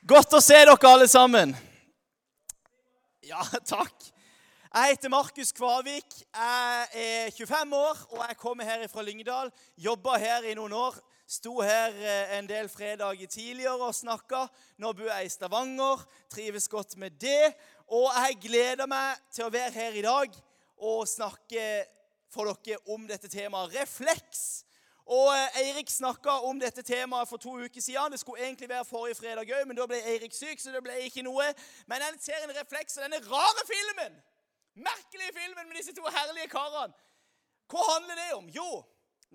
Godt å se dere alle sammen. Ja, takk. Jeg heter Markus Kvavik. Jeg er 25 år, og jeg kommer her fra Lyngdal. Jobba her i noen år. Sto her eh, en del fredager tidligere og snakka. Nå bor jeg i Stavanger. Trives godt med det. Og jeg gleder meg til å være her i dag og snakke for dere om dette temaet refleks. Og eh, Eirik snakka om dette temaet for to uker siden. Det skulle egentlig være forrige fredag òg, men da ble Eirik syk, så det ble ikke noe. Men den serien Refleks og denne rare filmen, merkelige filmen med disse to herlige karene, hva handler det om? Jo,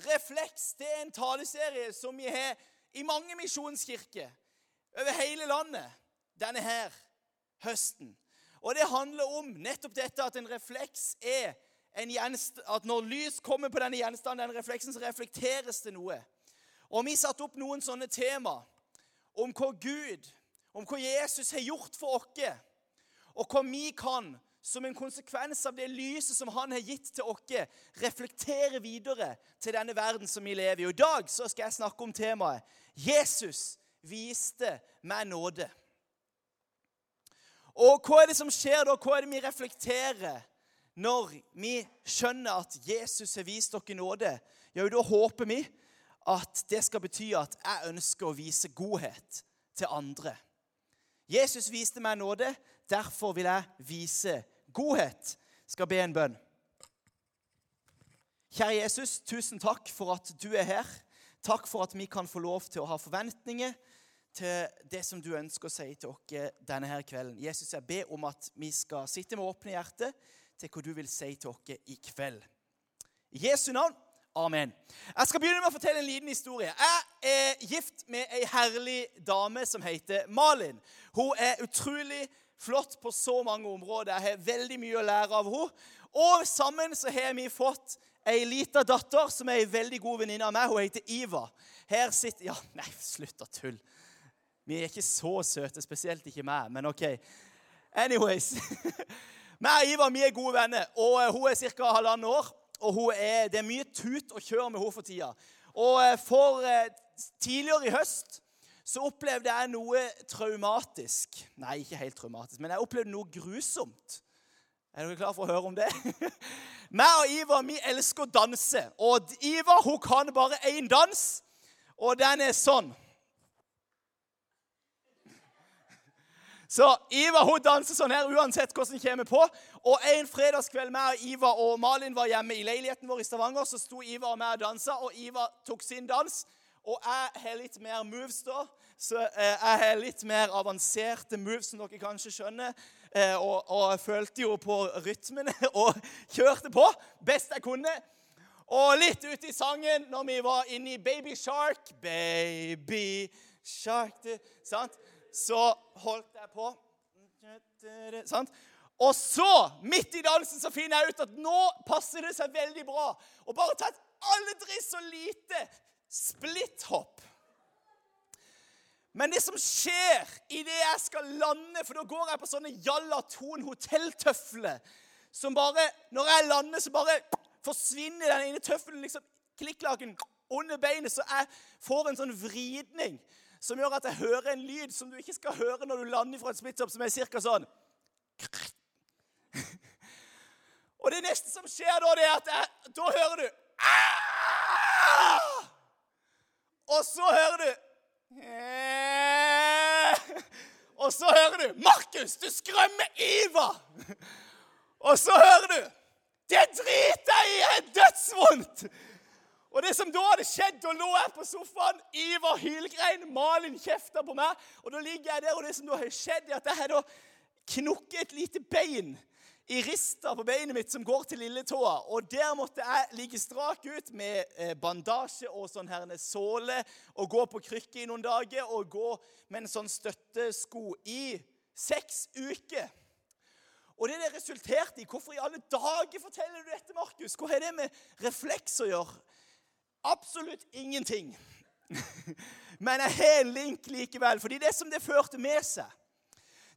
Refleks det er en taleserie som vi har i mange misjonskirker over hele landet denne her høsten. Og det handler om nettopp dette at en refleks er at når lys kommer på denne gjenstanden, den refleksen, så reflekteres det noe. Og Vi satte opp noen sånne tema om hva Gud, om hva Jesus har gjort for oss, og hva vi kan, som en konsekvens av det lyset som han har gitt til oss, reflektere videre til denne verden som vi lever i. Og I dag så skal jeg snakke om temaet 'Jesus viste meg nåde'. Og hva er det som skjer da? Hva er det vi reflekterer? Når vi skjønner at Jesus har vist dere nåde, ja, da håper vi at det skal bety at jeg ønsker å vise godhet til andre. Jesus viste meg nåde, derfor vil jeg vise godhet. Skal be en bønn. Kjære Jesus, tusen takk for at du er her. Takk for at vi kan få lov til å ha forventninger til det som du ønsker å si til oss denne her kvelden. Jesus, jeg ber om at vi skal sitte med åpne hjerter til hva du vil si til oss i kveld. I Jesu navn. Amen. Jeg skal begynne med å fortelle en liten historie. Jeg er gift med ei herlig dame som heter Malin. Hun er utrolig flott på så mange områder. Jeg har veldig mye å lære av henne. Og sammen så har vi fått ei lita datter som er ei veldig god venninne av meg. Hun heter Iva. Her sitter Ja, nei, slutt å tulle. Vi er ikke så søte, spesielt ikke meg, men OK. Anyways. Vi og Ivar vi er gode venner, og eh, hun er ca. halvannet år. Og er, Det er mye tut og kjør med henne for tida. Og eh, for eh, Tidligere i høst så opplevde jeg noe traumatisk. Nei, ikke helt traumatisk, men jeg opplevde noe grusomt. Er dere klare for å høre om det? Meg og Ivar vi elsker å danse. Og Ivar hun kan bare én dans, og den er sånn. Så Iva hun danser sånn her uansett hvordan hun kommer på. Og En fredagskveld med Iva og Malin var hjemme i leiligheten vår i Stavanger, så sto Iva og meg og dansa, og Iva tok sin dans. Og jeg har litt mer moves da, så eh, jeg har litt mer avanserte moves, som dere kanskje skjønner. Eh, og, og følte jo på rytmene og kjørte på best jeg kunne. Og litt ute i sangen, når vi var inne i Baby Shark Baby Shark det, sant? Så holdt jeg på. Sant? Og så, midt i dansen, så finner jeg ut at nå passer det seg veldig bra å bare ta et aldri så lite splitthopp. Men det som skjer idet jeg skal lande For da går jeg på sånne Jalla Thon hotelltøfler som bare Når jeg lander, så bare forsvinner den ene tøffelen liksom klikklaken under beinet, så jeg får en sånn vridning som gjør at jeg hører en lyd som du ikke skal høre når du lander fra et splitthopp, som er cirka sånn. Og det neste som skjer da, det er at jeg, da hører du Og så hører du Og så hører du 'Markus, du skrømmer Iva!' Og så hører du 'Det driter jeg i! er dødsvondt!' Og det som da hadde skjedd, da lå jeg på sofaen, Ivar hylgrein, Malin kjefta på meg. Og da ligger jeg der, og det som da har skjedd, er at jeg har da knukket et lite bein i rista på beinet mitt som går til lilletåa. Og der måtte jeg ligge strak ut med eh, bandasje og sånn herne såle og gå på krykke i noen dager og gå med en sånn støttesko i seks uker. Og det det resulterte i Hvorfor i alle dager forteller du dette, Markus? Hva har det med refleks å gjøre? Absolutt ingenting. Men jeg har en link likevel. fordi det som det førte med seg,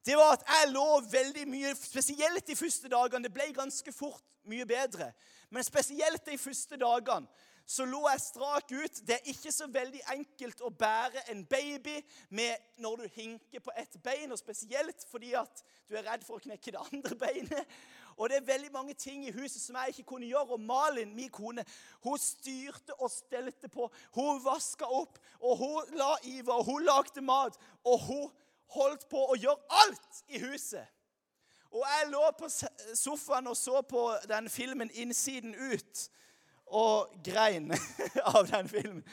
det var at jeg lå veldig mye Spesielt de første dagene. Det ble ganske fort mye bedre. Men spesielt de første dagene så lå jeg strak ut. Det er ikke så veldig enkelt å bære en baby med når du hinker på ett bein, og spesielt fordi at du er redd for å knekke det andre beinet. Og det er veldig mange ting i huset som jeg ikke kunne gjøre. Og Malin, min kone, hun styrte og stelte på. Hun vaska opp, og hun la Ivar, og hun lagde mat. Og hun holdt på å gjøre alt i huset. Og jeg lå på sofaen og så på den filmen 'Innsiden ut' og grein av den filmen.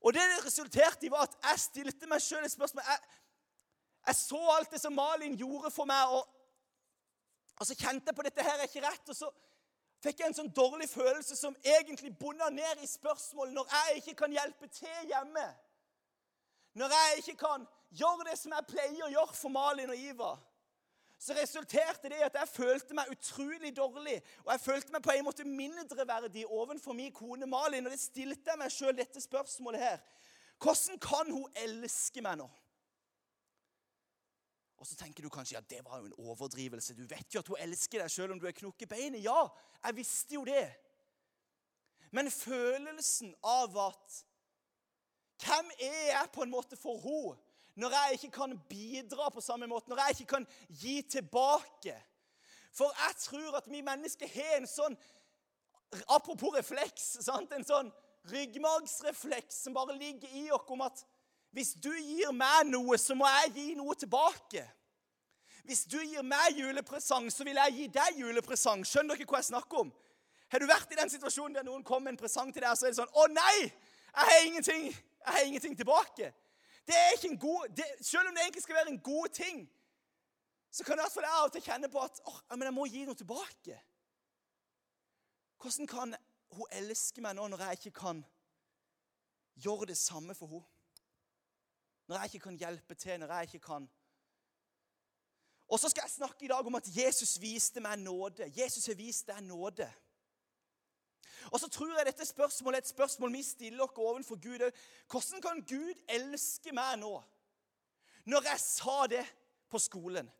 Og det det resulterte i, var at jeg stilte meg sjøl et spørsmål. Jeg, jeg, så alt det som Malin gjorde for meg, og, og, så kjente jeg på dette her er ikke rett. Og så fikk jeg en sånn dårlig følelse som egentlig bonna ned i spørsmålet når jeg ikke kan hjelpe til hjemme. Når jeg ikke kan gjøre det som jeg pleier å gjøre for Malin og Ivar så resulterte det i at jeg følte meg utrolig dårlig. Og jeg følte meg på en måte mindreverdig overfor min kone Malin. Og det stilte jeg meg sjøl dette spørsmålet her. Hvordan kan hun elske meg nå? Og så tenker du kanskje ja, det var jo en overdrivelse. Du vet jo at hun elsker deg selv om du er knukk i beinet. Ja, jeg visste jo det. Men følelsen av at Hvem er jeg på en måte for henne? når jeg ikke kan bidra på samme måte, når jeg ikke kan gi tilbake. For jeg tror at vi mennesker har en sånn Apropos refleks. Sant? En sånn ryggmargsrefleks som bare ligger i oss om at hvis du gir meg noe, så må jeg gi noe tilbake. Hvis du gir meg julepresang, så vil jeg gi deg julepresang. Skjønner dere hva jeg snakker om? Har du vært i den situasjonen der noen kom med en presang til deg, og så er det sånn Å, nei! Jeg har ingenting, jeg har ingenting tilbake. Det er ikke en god, det, Selv om det egentlig skal være en god ting, så kan i hvert fall jeg av og til kjenne på at oh, men jeg må gi noe tilbake. Hvordan kan hun elske meg nå når jeg ikke kan gjøre det samme for henne? Når jeg ikke kan hjelpe til, når jeg ikke kan Og så skal jeg snakke i dag om at Jesus viste meg nåde. Jesus har vist deg nåde. Og så tror jeg dette spørsmålet er et spørsmål vi stiller oss overfor Gud Hvordan kan Gud elske meg nå, når jeg sa det på skolen?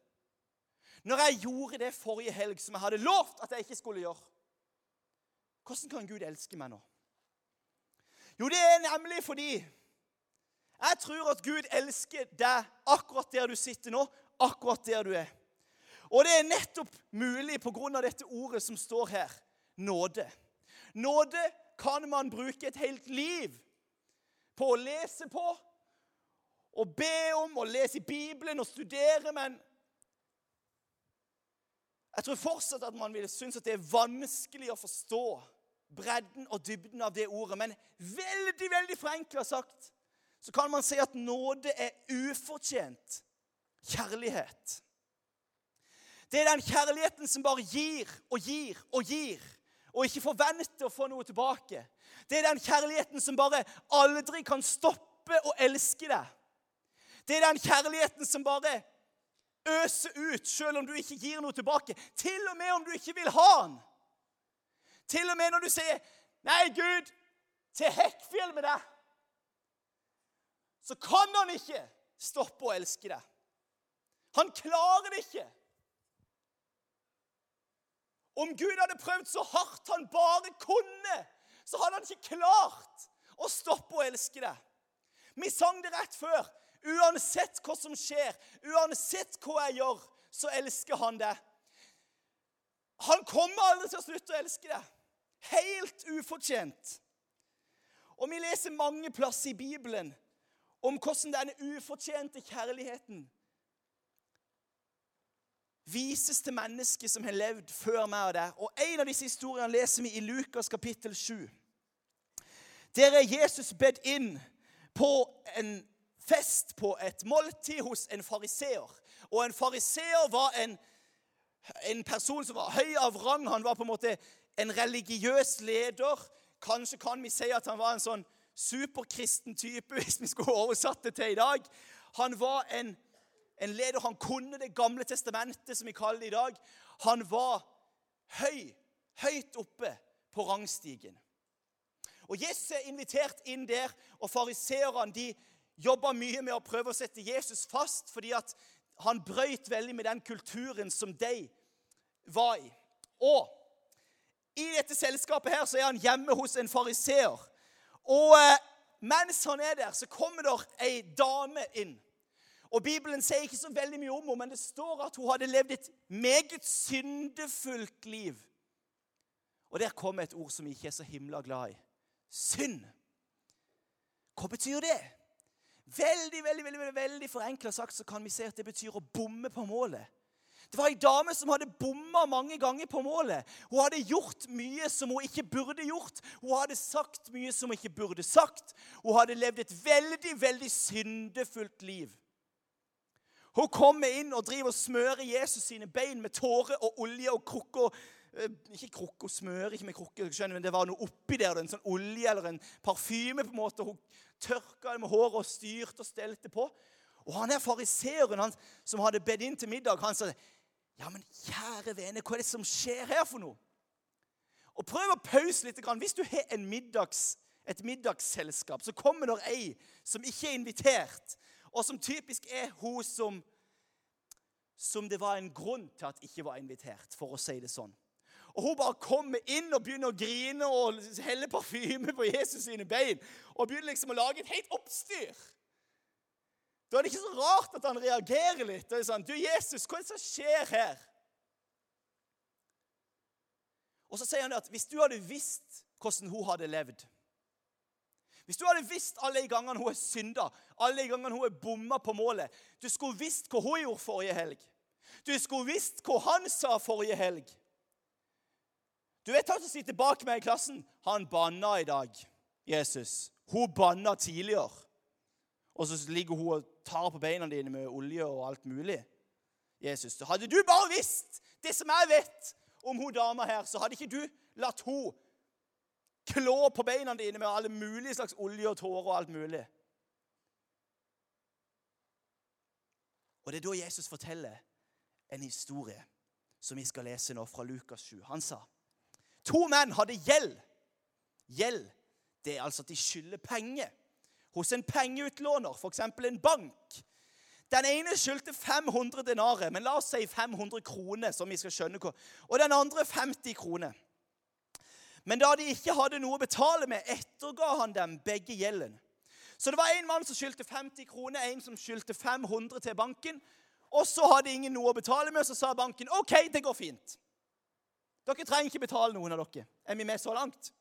Når jeg gjorde det forrige helg som jeg hadde lovt at jeg ikke skulle gjøre? Hvordan kan Gud elske meg nå? Jo, det er nemlig fordi jeg tror at Gud elsker deg akkurat der du sitter nå, akkurat der du er. Og det er nettopp mulig pga. dette ordet som står her nåde. Nåde kan man bruke et helt liv på å lese på og be om og lese i Bibelen og studere, men jeg tror fortsatt at man vil synes at det er vanskelig å forstå bredden og dybden av det ordet. Men veldig, veldig forenkla sagt så kan man si at nåde er ufortjent kjærlighet. Det er den kjærligheten som bare gir og gir og gir og ikke forventer å få noe tilbake. Det er den kjærligheten som bare aldri kan stoppe å elske deg. Det er den kjærligheten som bare øser ut selv om du ikke gir noe tilbake. Til og med om du ikke vil ha den. Til og med når du sier 'Nei, Gud, til Hekkfjell med deg', så kan han ikke stoppe å elske deg. Han klarer det ikke. Om Gud hadde prøvd så hardt han bare kunne, så hadde han ikke klart å stoppe å elske deg. Vi sang det rett før. Uansett hva som skjer, uansett hva jeg gjør, så elsker han deg. Han kommer aldri til å slutte å elske deg. Helt ufortjent. Og vi leser mange plasser i Bibelen om hvordan denne ufortjente kjærligheten vises til mennesker som har levd før meg og deg. Og En av disse historiene leser vi i Lukas kapittel 7. Der er Jesus bedt inn på en fest, på et måltid, hos en fariseer. Og en fariseer var en, en person som var høy av rang. Han var på en måte en religiøs leder. Kanskje kan vi si at han var en sånn superkristen type, hvis vi skulle oversatt det til i dag. Han var en en leder. Han kunne Det gamle testamentet, som vi kaller det i dag. Han var høy, høyt oppe på rangstigen. Og Jesus er invitert inn der, og fariseerne de jobba mye med å prøve å sette Jesus fast, fordi at han brøyt veldig med den kulturen som de var i. Og I dette selskapet her så er han hjemme hos en fariseer. Og eh, mens han er der, så kommer der ei dame inn. Og Bibelen sier ikke så veldig mye om henne, men det står at hun hadde levd et meget syndefullt liv. Og der kommer et ord som vi ikke er så himla glad i. Synd. Hva betyr det? Veldig veldig, veldig, veldig, forenkla sagt så kan vi se at det betyr å bomme på målet. Det var ei dame som hadde bomma mange ganger på målet. Hun hadde gjort mye som hun ikke burde gjort. Hun hadde sagt mye som hun ikke burde sagt. Hun hadde levd et veldig, veldig syndefullt liv. Hun kommer inn og driver og smører Jesus sine bein med tårer og olje og krukker. Eh, ikke krukke og smører ikke med krukke, skjønner, men det var noe oppi der. En sånn olje eller en parfyme. på en måte. Hun tørka det med håret og styrte og stelte på. Og han her fariseeren som hadde bedt inn til middag, han sa ja, men kjære vene, hva er det som skjer her for noe? Og Prøv å pause litt. Hvis du har middags, et middagsselskap, så kommer det ei som ikke er invitert, og som typisk er hun som, som det var en grunn til at ikke var invitert, for å si det sånn. Og Hun bare kommer inn og begynner å grine og helle parfyme på Jesus sine bein. Og begynner liksom å lage et helt oppstyr. Da er det ikke så rart at han reagerer litt. Det er sånn, 'Du, Jesus, hva er det som skjer her?' Og så sier han at hvis du hadde visst hvordan hun hadde levd Hvis du hadde visst alle de gangene hun har synda, alle de gangene hun har bomma på målet Du skulle visst hva hun gjorde forrige helg. Du skulle visst hva han sa forrige helg. Du vet han som sitter bak meg i klassen? Han banna i dag, Jesus. Hun banna tidligere. Og så ligger hun og tar på beina dine med olje og alt mulig. Jesus, Hadde du bare visst det som jeg vet om hun dama her, så hadde ikke du latt hun klå på beina dine med alle mulige slags olje og tårer og alt mulig. Og det er da Jesus forteller en historie som vi skal lese nå, fra Lukas 7. Han sa to menn hadde gjeld. Gjeld, det er altså at de skylder penger hos en pengeutlåner, f.eks. en bank. Den ene skyldte 500 denarer, men la oss si 500 kroner. som vi skal skjønne hva. Og den andre 50 kroner. Men da de ikke hadde noe å betale med, etterga han dem begge gjelden. Så det var en mann som skyldte 50 kroner, en som skyldte 500 til banken. Og så hadde ingen noe å betale med, så sa banken OK, det går fint. Dere trenger ikke betale noen av dere. Er vi med så langt?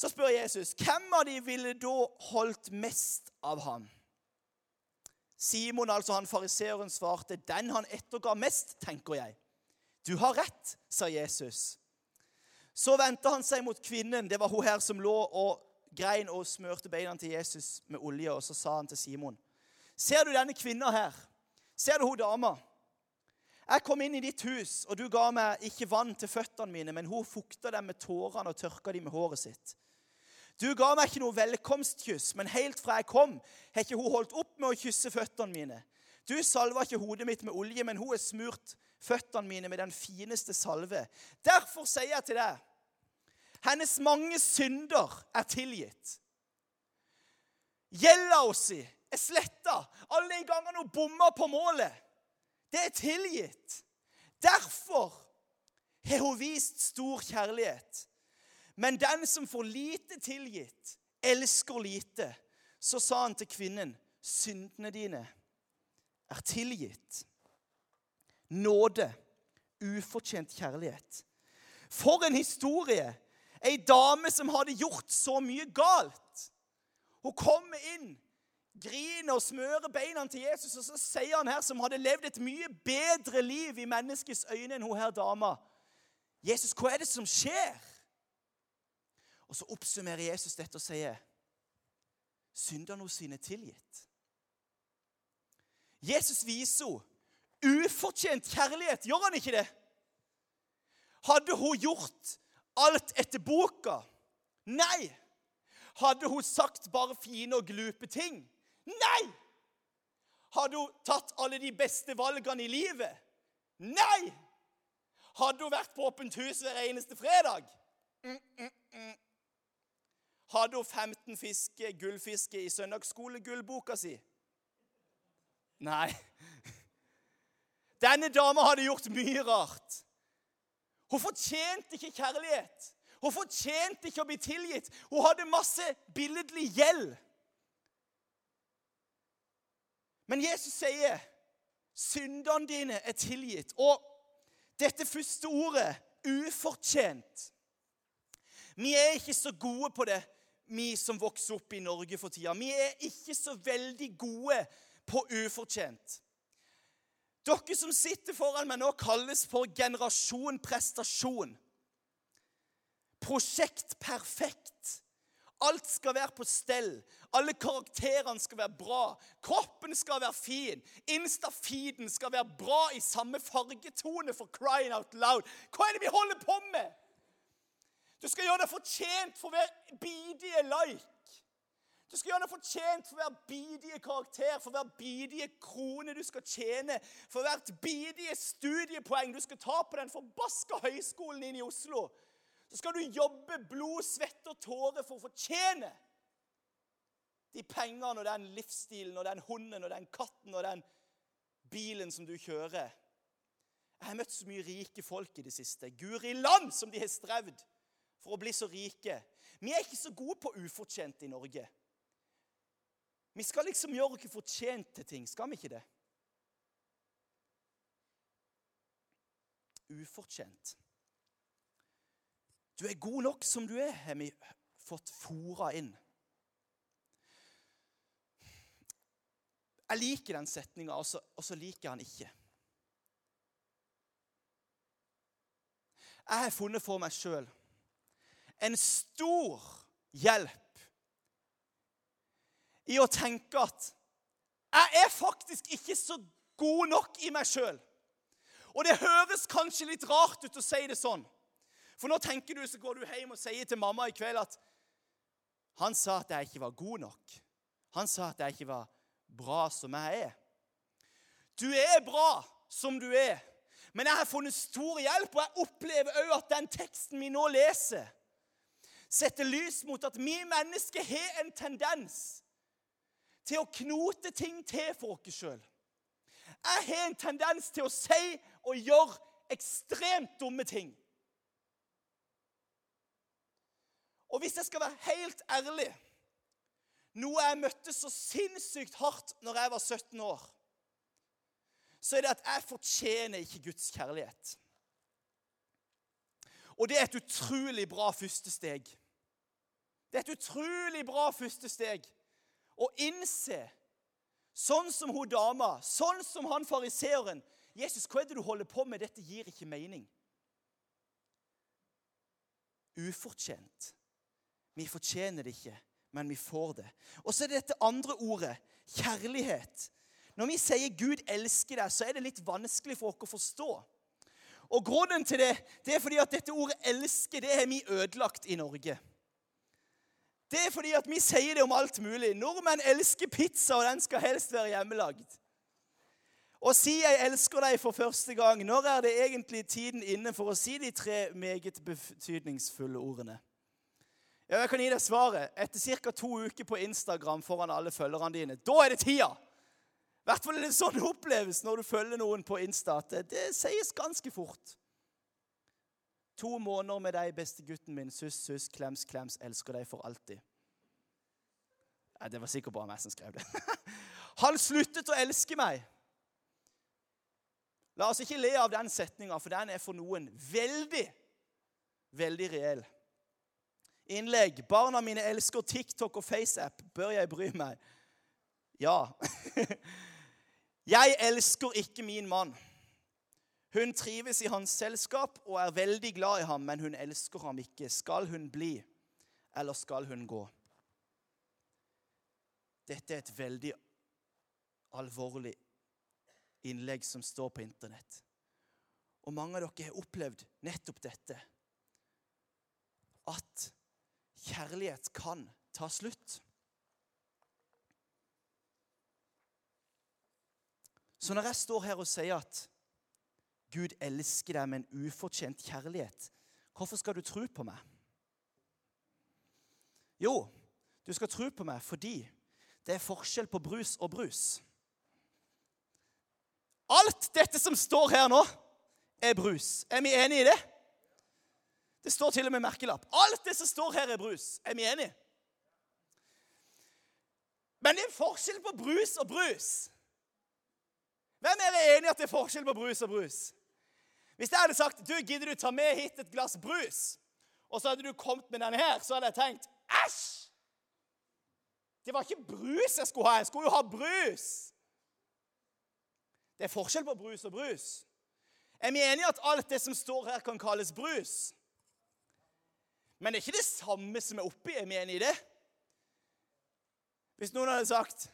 Så spør Jesus hvem av de ville da holdt mest av ham? Simon, altså han fariseeren, svarte, 'Den han etterga mest, tenker jeg.' 'Du har rett', sa Jesus. Så vendte han seg mot kvinnen. Det var hun her som lå og grein og smørte beina til Jesus med olje. Og så sa han til Simon, 'Ser du denne kvinna her? Ser du hun dama?' Jeg kom inn i ditt hus, og du ga meg ikke vann til føttene mine, men hun fukta dem med tårene og tørka dem med håret sitt. Du ga meg ikke noe velkomstkyss, men helt fra jeg kom, har ikke hun holdt opp med å kysse føttene mine. Du salva ikke hodet mitt med olje, men hun har smurt føttene mine med den fineste salve. Derfor sier jeg til deg, hennes mange synder er tilgitt. Gjelda si er sletta. Alle de gangene hun bomma på målet, det er tilgitt. Derfor har hun vist stor kjærlighet. Men den som får lite tilgitt, elsker lite. Så sa han til kvinnen, syndene dine er tilgitt. Nåde, ufortjent kjærlighet. For en historie! Ei dame som hadde gjort så mye galt. Hun kommer inn, griner og smører beina til Jesus, og så sier han her, som hadde levd et mye bedre liv i menneskets øyne enn hun her dama Jesus, hva er det som skjer? Og så oppsummerer Jesus dette og sier synderne sine tilgitt. Jesus viser henne ufortjent kjærlighet. Gjør han ikke det? Hadde hun gjort alt etter boka? Nei. Hadde hun sagt bare fine og glupe ting? Nei. Hadde hun tatt alle de beste valgene i livet? Nei. Hadde hun vært på åpent hus hver eneste fredag? Mm, mm, mm. Hadde hun 15 fiske, gullfiske i søndagsskolegullboka si? Nei. Denne dama hadde gjort mye rart. Hun fortjente ikke kjærlighet. Hun fortjente ikke å bli tilgitt. Hun hadde masse billedlig gjeld. Men Jesus sier syndene dine er tilgitt. Og dette første ordet, ufortjent Vi er ikke så gode på det, vi som vokser opp i Norge for tida. Vi er ikke så veldig gode på ufortjent. Dere som sitter foran meg nå, kalles for generasjon prestasjon. Prosjekt perfekt. Alt skal være på stell. Alle karakterene skal være bra. Kroppen skal være fin. Insta-feeden skal være bra i samme fargetone for crying out loud. Hva er det vi holder på med? Du skal gjøre deg fortjent for hver bidige like. Du skal gjøre deg fortjent for hver bidige karakter, for hver bidige krone du skal tjene, for hvert bidige studiepoeng du skal ta på den forbaska høyskolen inn i Oslo så skal du jobbe blod, svette og tårer for å fortjene de pengene og den livsstilen og den hunden og den katten og den bilen som du kjører. Jeg har møtt så mye rike folk i det siste. Guri land som de har strevd for å bli så rike. Vi er ikke så gode på ufortjent i Norge. Vi skal liksom gjøre oss fortjent til ting, skal vi ikke det? Ufortjent. Du er god nok som du er, har vi fått fora inn. Jeg liker den setninga, og, så liker jeg den ikke. Jeg har funnet for meg sjøl en stor hjelp i å tenke at jeg er faktisk ikke så god nok i meg sjøl. Og det høres kanskje litt rart ut å si det sånn. For nå tenker du, så går du hjem og sier til mamma i kveld at han sa at jeg ikke var god nok. Han sa at jeg ikke var bra som jeg er. Du er bra som du er, men jeg har funnet stor hjelp, og jeg opplever òg at den teksten vi nå leser, setter lys mot at vi mennesker har en tendens til å knote ting til for oss sjøl. Jeg har en tendens til å si og gjøre ekstremt dumme ting. Og hvis jeg skal være helt ærlig Noe jeg møtte så sinnssykt hardt når jeg var 17 år, så er det at jeg fortjener ikke Guds kjærlighet. Og det er et utrolig bra første steg. Det er et utrolig bra første steg å innse, sånn som hun dama, sånn som han fariseeren Jesus, hva er det du holder på med? Dette gir ikke mening. Ufortjent. Vi fortjener det ikke, men vi får det. Og så er det dette andre ordet kjærlighet. Når vi sier 'Gud elsker deg', så er det litt vanskelig for oss å forstå. Og Grunnen til det det er fordi at dette ordet 'elske' det har vi ødelagt i Norge. Det er fordi at vi sier det om alt mulig. Nordmenn elsker pizza, og den skal helst være hjemmelagd. Å si 'jeg elsker deg' for første gang, når er det egentlig tiden inne for å si de tre meget betydningsfulle ordene? Ja, jeg kan gi deg svaret. Etter ca. to uker på Instagram foran alle følgerne dine. Da er det tida! I hvert fall er det sånn opplevelse når du følger noen på Insta. at det sies ganske fort. To måneder med deg, beste gutten min. Suss, suss, klems, klems. Elsker deg for alltid. Nei, Det var sikkert bare meg som skrev det. Han sluttet å elske meg. La oss ikke le av den setninga, for den er for noen veldig, veldig reell innlegg. Barna mine elsker TikTok og FaceApp. Bør jeg bry meg? Ja. Jeg elsker ikke min mann. Hun trives i hans selskap og er veldig glad i ham, men hun elsker ham ikke. Skal hun bli, eller skal hun gå? Dette er et veldig alvorlig innlegg som står på Internett. Og mange av dere har opplevd nettopp dette. At kjærlighet kan ta slutt. Så når jeg står her og sier at Gud elsker deg med en ufortjent kjærlighet, hvorfor skal du tro på meg? Jo, du skal tro på meg fordi det er forskjell på brus og brus. Alt dette som står her nå, er brus. Er vi enige i det? Det står til og med merkelapp. Alt det som står her, er brus. Er vi enige? Men det er forskjell på brus og brus. Hvem er enig i at det er forskjell på brus og brus? Hvis jeg hadde sagt du, gidder du ta med hit et glass brus, og så hadde du kommet med denne her, så hadde jeg tenkt æsj! Det var ikke brus jeg skulle ha. Jeg skulle jo ha brus. Det er forskjell på brus og brus. Er vi enige at alt det som står her, kan kalles brus? Men det er ikke det samme som er oppi. Er vi enige i det? Hvis noen hadde sagt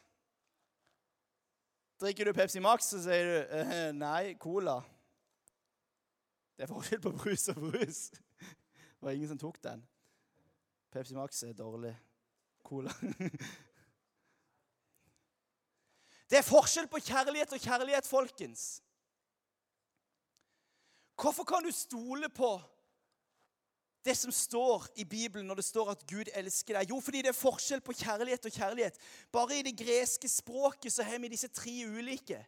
Drikker du Pepsi Max, så sier du eh, nei, cola. Det er forskjell på brus og brus. Det var ingen som tok den. Pepsi Max er dårlig. Cola. Det er forskjell på kjærlighet og kjærlighet, folkens. Hvorfor kan du stole på det som står i Bibelen når det står at Gud elsker deg? Jo, fordi det er forskjell på kjærlighet og kjærlighet. Bare i det greske språket så har vi disse tre ulike.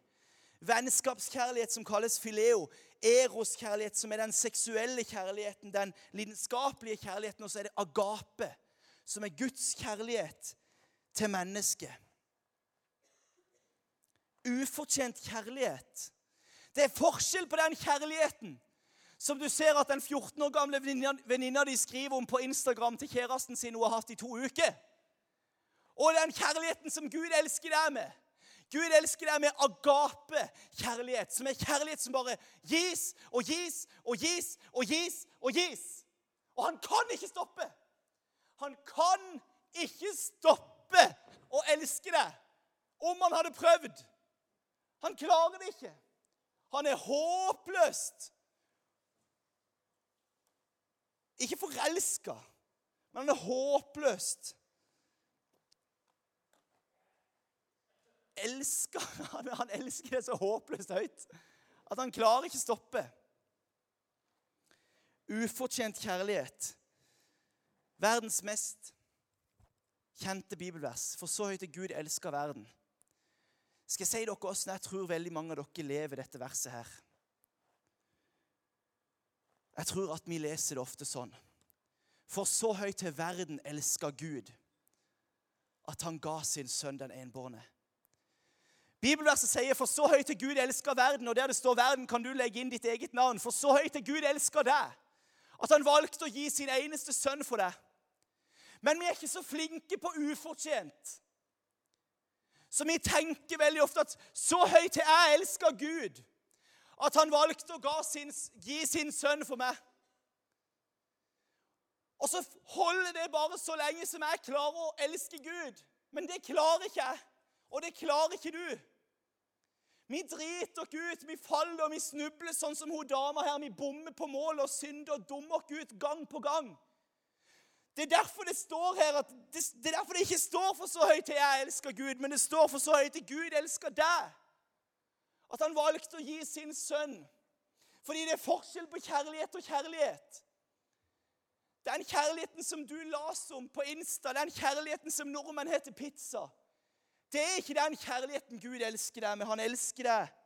Vennskapskjærlighet, som kalles fileo. Eroskjærlighet, som er den seksuelle kjærligheten, den lidenskapelige kjærligheten. Og så er det agape, som er Guds kjærlighet til mennesket. Ufortjent kjærlighet. Det er forskjell på den kjærligheten som du ser at den 14 år gamle venninna di skriver om på Instagram til kjæresten sin hun har hatt i to uker. Og den kjærligheten som Gud elsker deg med. Gud elsker deg med agape-kjærlighet, som er kjærlighet som bare gis og gis og gis og gis og gis. Og han kan ikke stoppe. Han kan ikke stoppe å elske deg om han hadde prøvd. Han klarer det ikke. Han er håpløst Ikke forelska, men han er håpløst elsker, han, elsker det så håpløst høyt at han klarer ikke stoppe. Ufortjent kjærlighet. Verdens mest kjente bibelvers. For så høyt er Gud elsker verden. Skal jeg si dere åssen jeg tror veldig mange av dere lever dette verset her? Jeg tror at vi leser det ofte sånn. For så høyt til verden elska Gud at han ga sin sønn den enbårne. Bibelverset sier 'For så høyt til Gud elska verden', og der det står 'verden', kan du legge inn ditt eget navn. For så høyt til Gud elsker deg, at han valgte å gi sin eneste sønn for deg. Men vi er ikke så flinke på ufortjent. Så vi tenker veldig ofte at 'så høyt til jeg elsker Gud' at han valgte å sin, gi sin sønn for meg. Og så holder det bare så lenge som jeg klarer å elske Gud. Men det klarer ikke jeg, og det klarer ikke du. Vi driter oss ut, vi faller og vi snubler sånn som hun dama her. Vi bommer på mål og synder og dummer oss ut gang på gang. Det er derfor det står her at det, det er derfor det ikke står for så høyt til jeg elsker Gud, men det står for så høyt til Gud elsker deg. At han valgte å gi sin sønn. Fordi det er forskjell på kjærlighet og kjærlighet. Den kjærligheten som du las om på Insta, den kjærligheten som nordmenn heter pizza, det er ikke den kjærligheten Gud elsker deg med. Han elsker deg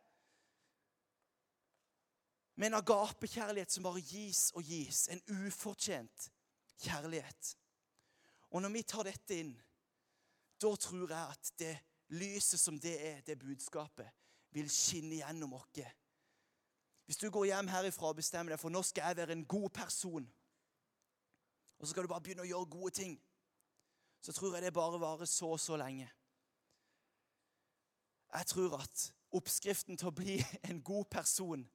med en agapekjærlighet som bare gis og gis. En ufortjent kjærlighet. Og når vi tar dette inn, da tror jeg at det lyset som det er, det budskapet, vil skinne gjennom oss. Hvis du går hjem herifra og bestemmer deg for nå skal jeg være en god person, og så skal du bare begynne å gjøre gode ting, så tror jeg det bare varer så og så lenge. Jeg tror at oppskriften til å bli en god person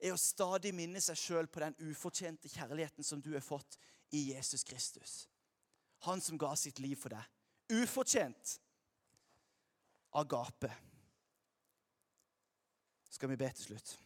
er å stadig minne seg sjøl på den ufortjente kjærligheten som du har fått i Jesus Kristus. Han som ga sitt liv for deg. Ufortjent. Agape skal vi be til slutt.